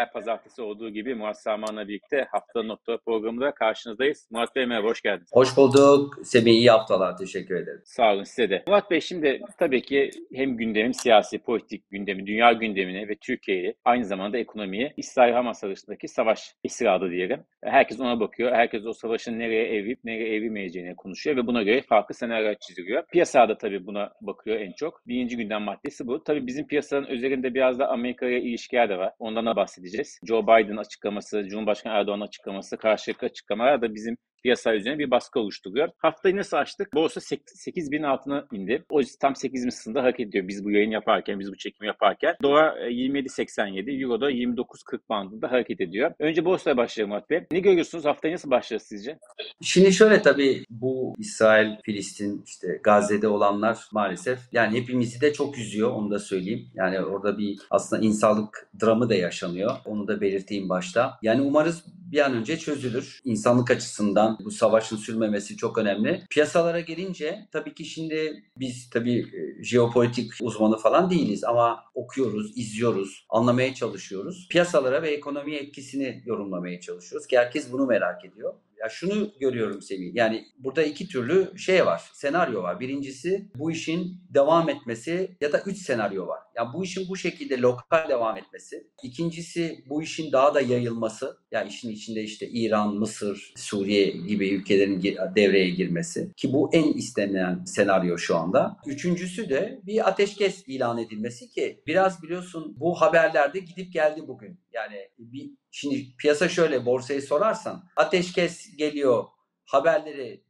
Her pazartesi olduğu gibi Murat Saman'la birlikte hafta nokta programında karşınızdayız. Murat Bey merhaba, hoş geldiniz. Hoş bulduk. Semih iyi haftalar. Teşekkür ederim. Sağ olun size de. Murat Bey şimdi tabii ki hem gündemin siyasi, politik gündemi, dünya gündemine ve Türkiye'yi aynı zamanda ekonomiye İsrail-Hamas arasındaki savaş esir aldı diyelim. Herkes ona bakıyor. Herkes o savaşın nereye evrip nereye evrilmeyeceğini konuşuyor ve buna göre farklı senaryolar çiziliyor. Piyasada tabii buna bakıyor en çok. Birinci gündem maddesi bu. Tabii bizim piyasanın üzerinde biraz da Amerika'ya ilişkiler de var. Ondan da bahsedeceğiz. Joe Biden açıklaması, Cumhurbaşkanı Erdoğan açıklaması, karşılıklı açıklamalar da bizim piyasa üzerine bir baskı oluşturuyor. Haftayı nasıl açtık? Borsa 8 bin altına indi. O tam 8 bin sınırında hareket ediyor. Biz bu yayın yaparken, biz bu çekimi yaparken. Dolar 27.87, Euro da 29.40 bandında hareket ediyor. Önce borsaya başlayalım Murat Bey. Ne görüyorsunuz? Haftayı nasıl başlar sizce? Şimdi şöyle tabii bu İsrail, Filistin, işte Gazze'de olanlar maalesef yani hepimizi de çok üzüyor onu da söyleyeyim. Yani orada bir aslında insanlık dramı da yaşanıyor. Onu da belirteyim başta. Yani umarız bir an önce çözülür. İnsanlık açısından bu savaşın sürmemesi çok önemli. Piyasalara gelince tabii ki şimdi biz tabii e, jeopolitik uzmanı falan değiliz ama okuyoruz, izliyoruz, anlamaya çalışıyoruz. Piyasalara ve ekonomiye etkisini yorumlamaya çalışıyoruz ki herkes bunu merak ediyor. Ya şunu görüyorum Semih. Yani burada iki türlü şey var. Senaryo var. Birincisi bu işin devam etmesi ya da üç senaryo var. Ya yani bu işin bu şekilde lokal devam etmesi. İkincisi bu işin daha da yayılması. Ya yani işin içinde işte İran, Mısır, Suriye gibi ülkelerin devreye girmesi ki bu en istenilen senaryo şu anda. Üçüncüsü de bir ateşkes ilan edilmesi ki biraz biliyorsun bu haberlerde gidip geldi bugün. Yani bir şimdi piyasa şöyle borsayı sorarsan ateşkes geliyor haberleri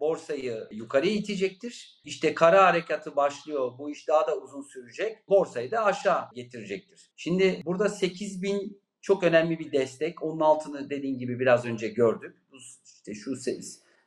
borsayı yukarıya itecektir. İşte kara harekatı başlıyor. Bu iş daha da uzun sürecek. Borsayı da aşağı getirecektir. Şimdi burada 8000 çok önemli bir destek. Onun altını dediğin gibi biraz önce gördük. İşte şu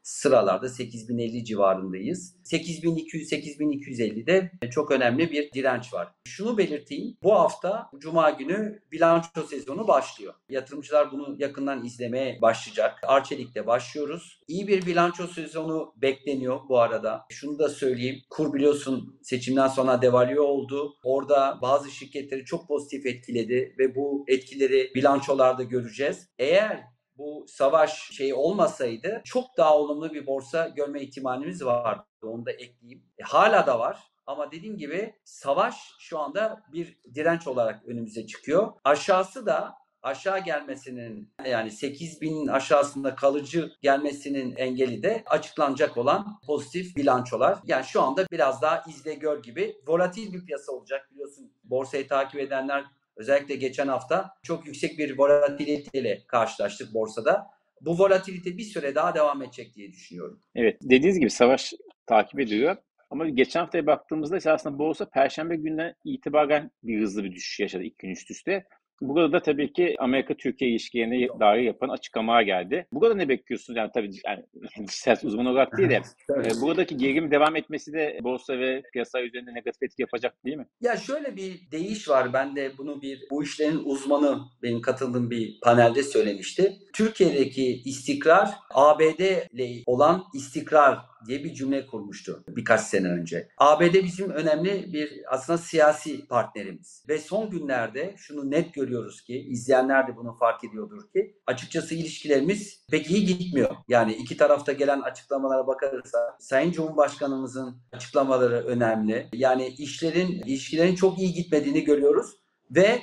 sıralarda 8050 civarındayız. 8200-8250'de çok önemli bir direnç var. Şunu belirteyim. Bu hafta Cuma günü bilanço sezonu başlıyor. Yatırımcılar bunu yakından izlemeye başlayacak. Arçelik'te başlıyoruz. İyi bir bilanço sezonu bekleniyor bu arada. Şunu da söyleyeyim. Kur biliyorsun seçimden sonra devalüe oldu. Orada bazı şirketleri çok pozitif etkiledi ve bu etkileri bilançolarda göreceğiz. Eğer bu savaş şey olmasaydı çok daha olumlu bir borsa görme ihtimalimiz vardı. Onu da ekleyeyim. E, hala da var. Ama dediğim gibi savaş şu anda bir direnç olarak önümüze çıkıyor. Aşağısı da aşağı gelmesinin yani 8 bin aşağısında kalıcı gelmesinin engeli de açıklanacak olan pozitif bilançolar. Yani şu anda biraz daha izle gör gibi volatil bir piyasa olacak biliyorsun. Borsayı takip edenler Özellikle geçen hafta çok yüksek bir volatiliteyle karşılaştık borsada. Bu volatilite bir süre daha devam edecek diye düşünüyorum. Evet dediğiniz gibi savaş takip ediyor. Ama geçen haftaya baktığımızda aslında borsa perşembe günden itibaren bir hızlı bir düşüş yaşadı ilk gün üst üste. Burada da tabii ki Amerika-Türkiye ilişkilerine dair yapan açıklamalar geldi. Burada ne bekliyorsunuz? Yani tabii yani, siyaset uzmanı olarak değil de e, buradaki gerilim devam etmesi de borsa ve piyasa üzerinde negatif etki yapacak değil mi? Ya şöyle bir değiş var. Ben de bunu bir bu işlerin uzmanı benim katıldığım bir panelde söylemişti. Türkiye'deki istikrar ABD ile olan istikrar diye bir cümle kurmuştu birkaç sene önce. ABD bizim önemli bir aslında siyasi partnerimiz. Ve son günlerde şunu net görüyoruz ki izleyenler de bunu fark ediyordur ki açıkçası ilişkilerimiz pek iyi gitmiyor. Yani iki tarafta gelen açıklamalara bakarsa Sayın Cumhurbaşkanımızın açıklamaları önemli. Yani işlerin ilişkilerin çok iyi gitmediğini görüyoruz ve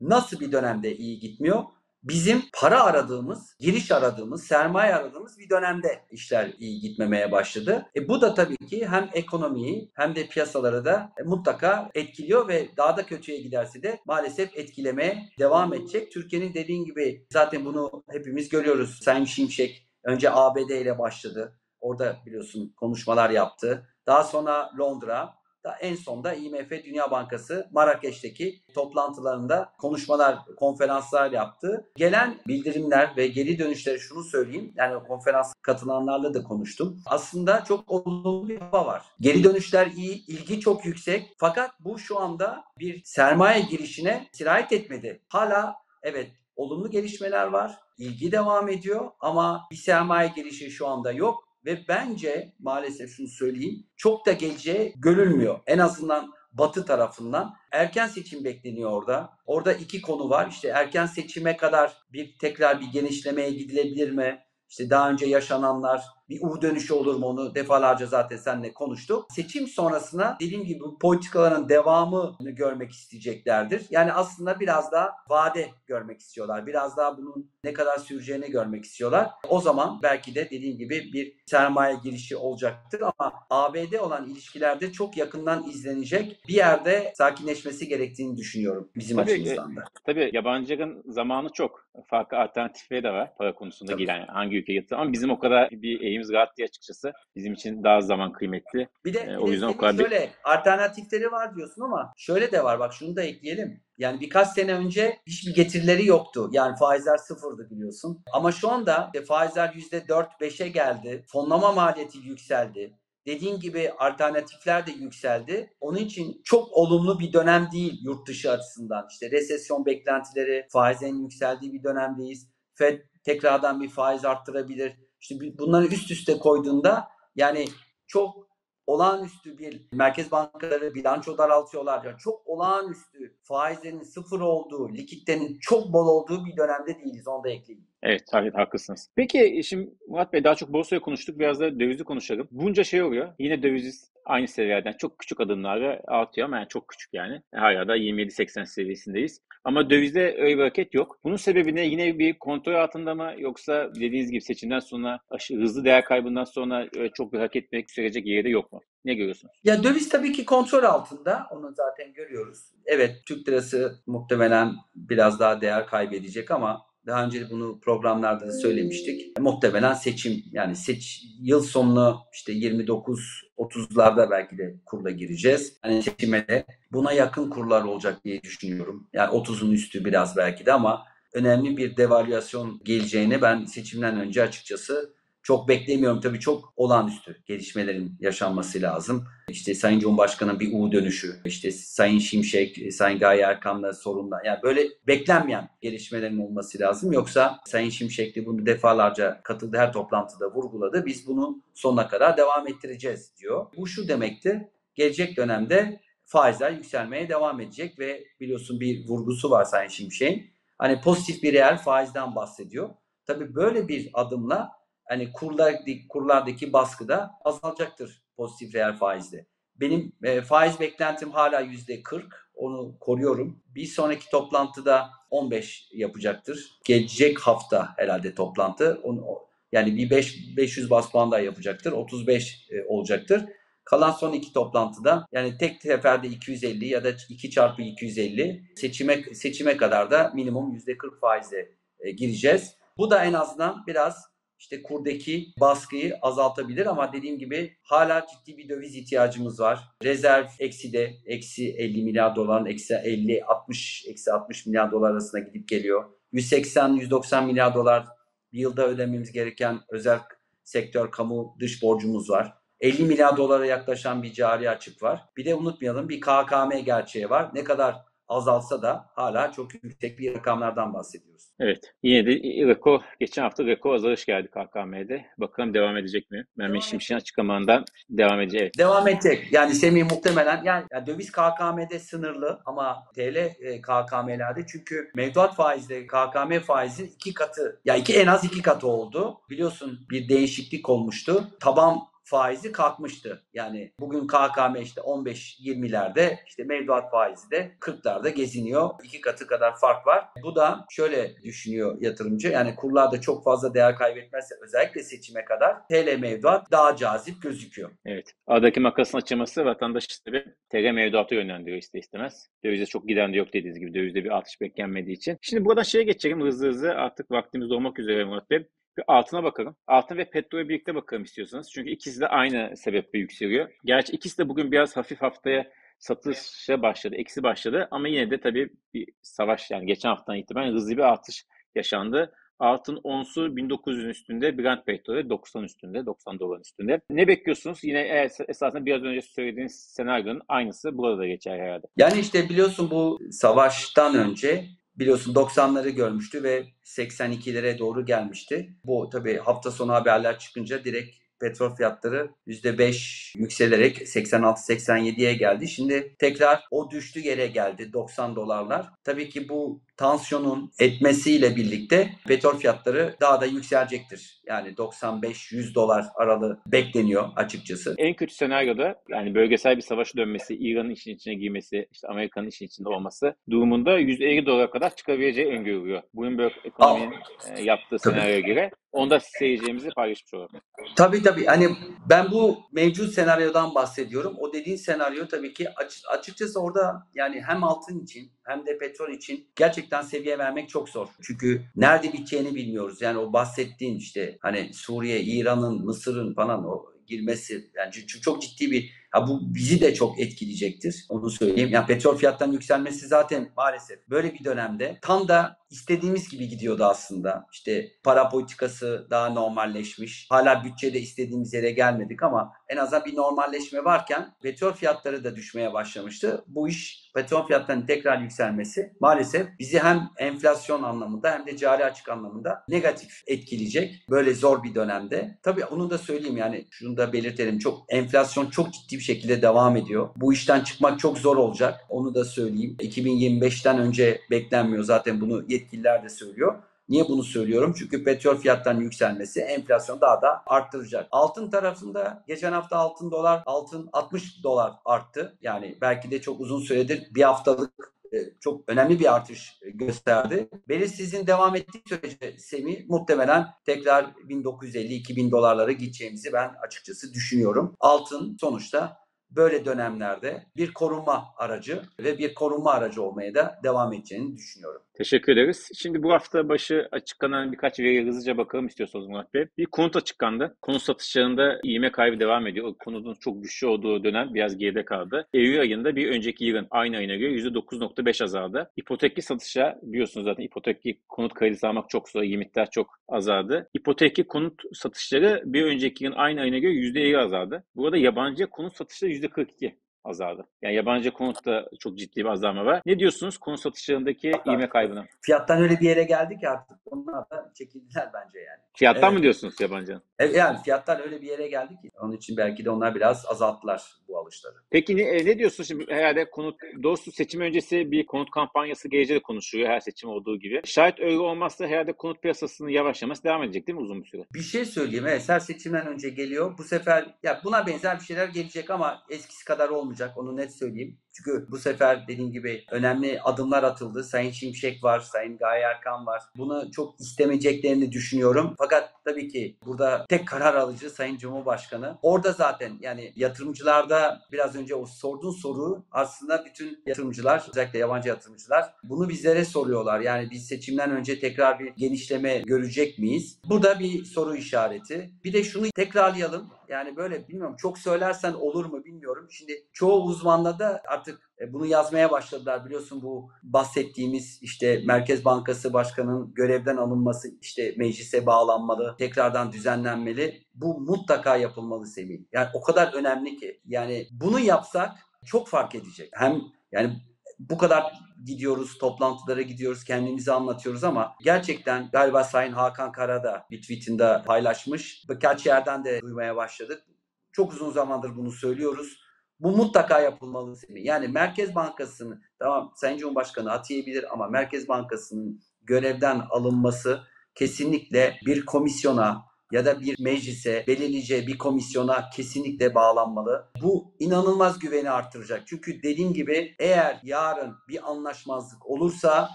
nasıl bir dönemde iyi gitmiyor? Bizim para aradığımız, giriş aradığımız, sermaye aradığımız bir dönemde işler iyi gitmemeye başladı. E bu da tabii ki hem ekonomiyi hem de piyasaları da e, mutlaka etkiliyor ve daha da kötüye giderse de maalesef etkilemeye devam edecek. Türkiye'nin dediğin gibi zaten bunu hepimiz görüyoruz. Sayın Şimşek önce ABD ile başladı. Orada biliyorsun konuşmalar yaptı. Daha sonra Londra, en sonda IMF Dünya Bankası Marrakeş'teki toplantılarında konuşmalar, konferanslar yaptı. Gelen bildirimler ve geri dönüşleri şunu söyleyeyim. Yani konferans katılanlarla da konuştum. Aslında çok olumlu bir hava var. Geri dönüşler iyi, ilgi çok yüksek. Fakat bu şu anda bir sermaye girişine sirayet etmedi. Hala evet olumlu gelişmeler var. İlgi devam ediyor ama bir sermaye girişi şu anda yok ve bence maalesef şunu söyleyeyim çok da geleceği görülmüyor. En azından Batı tarafından. Erken seçim bekleniyor orada. Orada iki konu var. İşte erken seçime kadar bir tekrar bir genişlemeye gidilebilir mi? İşte daha önce yaşananlar bir U dönüşü olur mu onu defalarca zaten seninle konuştuk. Seçim sonrasına dediğim gibi bu politikaların devamını görmek isteyeceklerdir. Yani aslında biraz daha vade görmek istiyorlar. Biraz daha bunun ne kadar süreceğini görmek istiyorlar. O zaman belki de dediğim gibi bir sermaye girişi olacaktır ama ABD olan ilişkilerde çok yakından izlenecek bir yerde sakinleşmesi gerektiğini düşünüyorum bizim Tabii, açımızdan da. Tabii yabancıların zamanı çok. Farklı alternatifleri de var para konusunda Tabii. giren hangi ülkeye gitsin. Ama bizim o kadar bir rahat değil açıkçası. Bizim için daha zaman kıymetli. Bir de, Ee, o de yüzden o kadar şöyle alternatifleri var diyorsun ama şöyle de var bak şunu da ekleyelim. Yani birkaç sene önce hiçbir getirileri yoktu. Yani faizler sıfırdı biliyorsun. Ama şu anda işte faizler %4-5'e geldi. Fonlama maliyeti yükseldi. Dediğin gibi alternatifler de yükseldi. Onun için çok olumlu bir dönem değil yurt dışı açısından. İşte resesyon beklentileri, faizlerin yükseldiği bir dönemdeyiz. Fed tekrardan bir faiz arttırabilir. İşte bunları üst üste koyduğunda yani çok olağanüstü bir merkez bankaları bilanço daraltıyorlar. Yani çok olağanüstü faizlerin sıfır olduğu, likiditenin çok bol olduğu bir dönemde değiliz. Onu da ekleyeyim. Evet, evet haklısınız. Peki şimdi Murat Bey daha çok borsayı konuştuk. Biraz da dövizi konuşalım. Bunca şey oluyor. Yine döviz aynı seviyelerden çok küçük adımlarla artıyor ama yani çok küçük yani. Hala da 27-80 seviyesindeyiz. Ama dövizde öyle bir hareket yok. Bunun sebebi ne? Yine bir kontrol altında mı? Yoksa dediğiniz gibi seçimden sonra aşırı hızlı değer kaybından sonra çok bir hareket etmek sürecek yeri de yok mu? Ne görüyorsunuz? Ya döviz tabii ki kontrol altında. Onu zaten görüyoruz. Evet Türk lirası muhtemelen biraz daha değer kaybedecek ama daha önce bunu programlarda da söylemiştik. Muhtemelen seçim yani seç yıl sonunu işte 29 30'larda belki de kurla gireceğiz. Hani seçime de buna yakın kurlar olacak diye düşünüyorum. Yani 30'un üstü biraz belki de ama önemli bir devalüasyon geleceğini ben seçimden önce açıkçası çok beklemiyorum. Tabii çok olağanüstü gelişmelerin yaşanması lazım. İşte Sayın Cumhurbaşkanı'nın bir U dönüşü, işte Sayın Şimşek, Sayın Gaye Erkan'la sorunlar. Yani böyle beklenmeyen gelişmelerin olması lazım. Yoksa Sayın Şimşek de bunu defalarca katıldığı her toplantıda vurguladı. Biz bunu sonuna kadar devam ettireceğiz diyor. Bu şu demekti. Gelecek dönemde faizler yükselmeye devam edecek ve biliyorsun bir vurgusu var Sayın Şimşek'in. Hani pozitif bir reel faizden bahsediyor. Tabii böyle bir adımla hani kurlar, kurlardaki baskı da azalacaktır pozitif reel faizde. Benim e, faiz beklentim hala yüzde 40. Onu koruyorum. Bir sonraki toplantıda 15 yapacaktır. Gelecek hafta herhalde toplantı. Onu, yani bir 5 500 bas puan daha yapacaktır. 35 e, olacaktır. Kalan son iki toplantıda yani tek seferde 250 ya da 2 çarpı 250 seçime seçime kadar da minimum %40 faizle e, gireceğiz. Bu da en azından biraz işte kurdaki baskıyı azaltabilir ama dediğim gibi hala ciddi bir döviz ihtiyacımız var. Rezerv eksi de eksi 50 milyar doların eksi 50 60 eksi 60 milyar dolar arasında gidip geliyor. 180 190 milyar dolar bir yılda ödememiz gereken özel sektör kamu dış borcumuz var. 50 milyar dolara yaklaşan bir cari açık var. Bir de unutmayalım bir KKM gerçeği var. Ne kadar azalsa da hala çok yüksek bir rakamlardan bahsediyoruz. Evet. Yine de rekor, geçen hafta rekor azalış geldi KKM'de. Bakalım devam edecek mi? Mehmet Şimşek'in açıklamalarından devam edecek. Evet. Devam edecek. Yani Semih muhtemelen yani, yani döviz KKM'de sınırlı ama TL e, KKM'lerde çünkü mevduat faizle KKM faizi iki katı ya iki en az iki katı oldu. Biliyorsun bir değişiklik olmuştu. Taban faizi kalkmıştı. Yani bugün KKM işte 15-20'lerde işte mevduat faizi de 40'larda geziniyor. İki katı kadar fark var. Bu da şöyle düşünüyor yatırımcı. Yani kurlarda çok fazla değer kaybetmezse özellikle seçime kadar TL mevduat daha cazip gözüküyor. Evet. Aradaki makasın açılması vatandaş tabii TL mevduatı yönlendiriyor ister istemez. Dövize çok giden de yok dediğiniz gibi. Dövizde bir artış beklenmediği için. Şimdi buradan şeye geçelim hızlı hızlı. Artık vaktimiz olmak üzere Murat Bey. Bir altına bakalım. Altın ve petrole birlikte bakalım istiyorsanız. Çünkü ikisi de aynı sebeple yükseliyor. Gerçi ikisi de bugün biraz hafif haftaya satışa başladı. Eksi başladı ama yine de tabii bir savaş yani geçen haftadan itibaren hızlı bir artış yaşandı. Altın onsu 1900'ün üstünde, Brent petrolü 90 üstünde, 90 doların üstünde. Ne bekliyorsunuz? Yine esasında biraz önce söylediğiniz senaryonun aynısı burada da geçer herhalde. Yani işte biliyorsun bu savaştan önce biliyorsun 90'ları görmüştü ve 82'lere doğru gelmişti. Bu tabii hafta sonu haberler çıkınca direkt petrol fiyatları %5 yükselerek 86-87'ye geldi. Şimdi tekrar o düştü yere geldi 90 dolarlar. Tabii ki bu tansiyonun etmesiyle birlikte petrol fiyatları daha da yükselecektir. Yani 95-100 dolar aralığı bekleniyor açıkçası. En kötü senaryoda yani bölgesel bir savaşa dönmesi, İran'ın işin içine girmesi, işte Amerika'nın işin içinde olması durumunda 150 dolara kadar çıkabileceği öngörülüyor. Bloomberg ekonominin e, yaptığı Tabii. senaryoya göre. Onu da seyircilerimize paylaşmış olalım. Tabii tabii. Hani ben bu mevcut senaryodan bahsediyorum. O dediğin senaryo tabii ki aç- açıkçası orada yani hem altın için hem de petrol için gerçekten seviye vermek çok zor. Çünkü nerede biteceğini bilmiyoruz. Yani o bahsettiğin işte hani Suriye, İran'ın, Mısır'ın falan o girmesi yani çok ciddi bir ha bu bizi de çok etkileyecektir. Onu söyleyeyim. Yani petrol fiyatlarının yükselmesi zaten maalesef böyle bir dönemde tam da istediğimiz gibi gidiyordu aslında. İşte para politikası daha normalleşmiş. Hala bütçede istediğimiz yere gelmedik ama en azından bir normalleşme varken petrol fiyatları da düşmeye başlamıştı. Bu iş petrol fiyatlarının tekrar yükselmesi maalesef bizi hem enflasyon anlamında hem de cari açık anlamında negatif etkileyecek. Böyle zor bir dönemde. Tabii onu da söyleyeyim yani şunu da belirtelim. Çok enflasyon çok ciddi bir şekilde devam ediyor. Bu işten çıkmak çok zor olacak. Onu da söyleyeyim. 2025'ten önce beklenmiyor zaten bunu yetkililer de söylüyor. Niye bunu söylüyorum? Çünkü petrol fiyatlarının yükselmesi enflasyonu daha da arttıracak. Altın tarafında geçen hafta altın dolar altın 60 dolar arttı. Yani belki de çok uzun süredir bir haftalık e, çok önemli bir artış gösterdi. Belirsizliğin devam ettiği sürece Semi muhtemelen tekrar 1950-2000 dolarlara gideceğimizi ben açıkçası düşünüyorum. Altın sonuçta böyle dönemlerde bir korunma aracı ve bir korunma aracı olmaya da devam edeceğini düşünüyorum. Teşekkür ederiz. Şimdi bu hafta başı açıklanan birkaç veriye hızlıca bakalım istiyorsanız Murat Bey. Bir konut açıklandı. Konut satışlarında iğme kaybı devam ediyor. O konutun çok güçlü olduğu dönem biraz geride kaldı. Eylül ayında bir önceki yılın aynı ayına göre %9.5 azaldı. İpotekli satışa biliyorsunuz zaten ipotekli konut kredisi almak çok zor. Limitler çok azaldı. İpotekli konut satışları bir önceki yılın aynı ayına göre %50 azaldı. Burada yabancı konut satışları %42 azaldı. Yani yabancı konutta çok ciddi bir azalma var. Ne diyorsunuz konut satışlarındaki iğme kaybına? Fiyattan öyle bir yere geldi ki artık onlar da çekildiler bence yani. Fiyattan Evet. mı diyorsunuz yabancının? E, Yani fiyatlar öyle bir yere geldi ki onun için belki de onlar biraz azalttılar bu alışları. Peki ne, e, ne diyorsun şimdi herhalde konut doğrusu seçim öncesi bir konut kampanyası geleceği de konuşuluyor her seçim olduğu gibi. Şayet öyle olmazsa herhalde konut piyasasının yavaşlaması devam edecek değil mi uzun bir süre? Bir şey söyleyeyim. Evet, her seçimden önce geliyor. Bu sefer ya buna benzer bir şeyler gelecek ama eskisi kadar olmayacak. Onu net söyleyeyim. Çünkü bu sefer dediğim gibi önemli adımlar atıldı. Sayın Şimşek var, Sayın Gaye Erkan var. Bunu çok istemeyeceklerini düşünüyorum. Fakat tabii ki burada tek karar alıcı Sayın Cumhurbaşkanı. Orada zaten yani yatırımcılarda biraz önce o sorduğun soru aslında bütün yatırımcılar özellikle yabancı yatırımcılar bunu bizlere soruyorlar. Yani biz seçimden önce tekrar bir genişleme görecek miyiz? Bu da bir soru işareti. Bir de şunu tekrarlayalım. Yani böyle bilmiyorum çok söylersen olur mu bilmiyorum. Şimdi çoğu uzmanla da artık e, bunu yazmaya başladılar. Biliyorsun bu bahsettiğimiz işte Merkez Bankası Başkanı'nın görevden alınması işte meclise bağlanmalı, tekrardan düzenlenmeli. Bu mutlaka yapılmalı Semih. Yani o kadar önemli ki. Yani bunu yapsak çok fark edecek. Hem yani bu kadar gidiyoruz, toplantılara gidiyoruz, kendimizi anlatıyoruz ama gerçekten galiba Sayın Hakan Kara da bir tweetinde paylaşmış. Birkaç yerden de duymaya başladık. Çok uzun zamandır bunu söylüyoruz. Bu mutlaka yapılmalı. Semih. Yani Merkez Bankası'nın tamam Sayın Cumhurbaşkanı atayabilir ama Merkez Bankası'nın görevden alınması kesinlikle bir komisyona ya da bir meclise belirleyeceği bir komisyona kesinlikle bağlanmalı. Bu inanılmaz güveni artıracak. Çünkü dediğim gibi eğer yarın bir anlaşmazlık olursa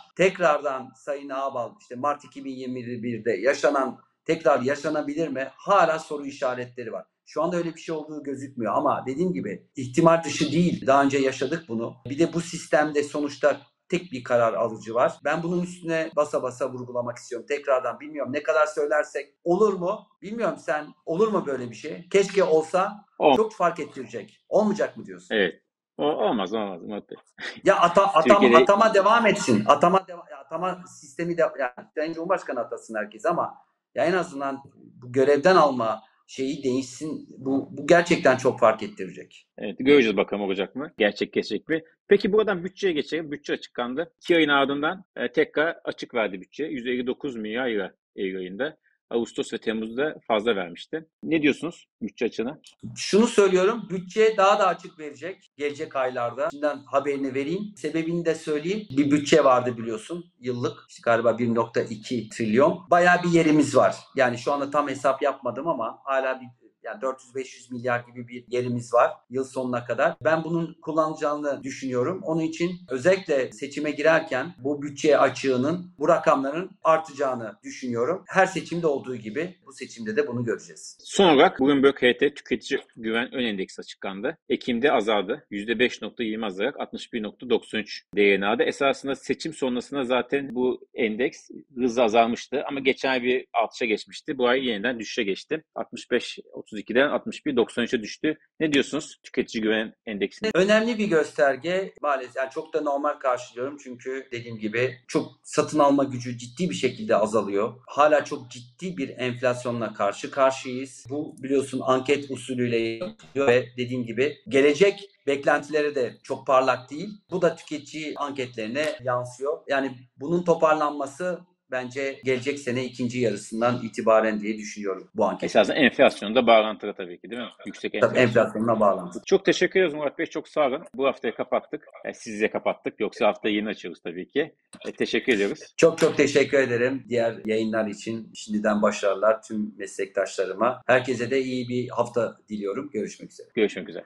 tekrardan Sayın Ağbal işte Mart 2021'de yaşanan tekrar yaşanabilir mi? Hala soru işaretleri var. Şu anda öyle bir şey olduğu gözükmüyor ama dediğim gibi ihtimal dışı değil. Daha önce yaşadık bunu. Bir de bu sistemde sonuçta tek bir karar alıcı var. Ben bunun üstüne basa basa vurgulamak istiyorum. Tekrardan bilmiyorum ne kadar söylersek olur mu? Bilmiyorum sen olur mu böyle bir şey? Keşke olsa Ol- çok fark ettirecek. Olmayacak mı diyorsun? Evet. O, olmaz olmaz Murat Bey. Ya ata, atama, Türkiye'de- atama devam etsin. Atama deva- atama sistemi de yani Sayın Cumhurbaşkanı atasın herkes ama ya en azından bu görevden alma şeyi değişsin. Bu, bu gerçekten çok fark ettirecek. Evet, göreceğiz bakalım olacak mı? Gerçekleşecek mi? Peki buradan bütçeye geçelim. Bütçe açıklandı. İki ayın ardından e, tekrar açık verdi bütçe. 159 milyar lira Eylül ayında. Ağustos ve Temmuz'da fazla vermişti. Ne diyorsunuz bütçe açığına? Şunu söylüyorum, bütçe daha da açık verecek gelecek aylarda. Şimdiden haberini vereyim. Sebebini de söyleyeyim. Bir bütçe vardı biliyorsun yıllık. İşte galiba 1.2 trilyon. Bayağı bir yerimiz var. Yani şu anda tam hesap yapmadım ama hala bir yani 400-500 milyar gibi bir yerimiz var yıl sonuna kadar. Ben bunun kullanacağını düşünüyorum. Onun için özellikle seçime girerken bu bütçe açığının bu rakamların artacağını düşünüyorum. Her seçimde olduğu gibi bu seçimde de bunu göreceğiz. Son olarak Bloomberg HT Tüketici Güven Ön Endeksi açıklandı. Ekim'de azaldı. %5.20 azalarak 61.93 değerini aldı. Esasında seçim sonrasında zaten bu endeks hızla azalmıştı ama geçen ay bir artışa geçmişti. Bu ay yeniden düşüşe geçti. 65 32'den 61.93'e düştü. Ne diyorsunuz tüketici güven endeksine? Önemli bir gösterge maalesef yani çok da normal karşılıyorum çünkü dediğim gibi çok satın alma gücü ciddi bir şekilde azalıyor. Hala çok ciddi bir enflasyonla karşı karşıyayız. Bu biliyorsun anket usulüyle yapılıyor ve dediğim gibi gelecek beklentileri de çok parlak değil. Bu da tüketici anketlerine yansıyor. Yani bunun toparlanması bence gelecek sene ikinci yarısından itibaren diye düşünüyorum bu anket. Esasında enflasyonda bağlantılı tabii ki değil mi? Yüksek Tabii enflasyon. enflasyonla bağlantılı. Çok teşekkür ederiz Murat Bey. Çok sağ olun. Bu haftayı kapattık. E, Sizle kapattık. Yoksa haftayı yeni açıyoruz tabii ki. E, teşekkür ediyoruz. Çok çok teşekkür ederim diğer yayınlar için. Şimdiden başarılar tüm meslektaşlarıma. Herkese de iyi bir hafta diliyorum. Görüşmek üzere. Görüşmek üzere.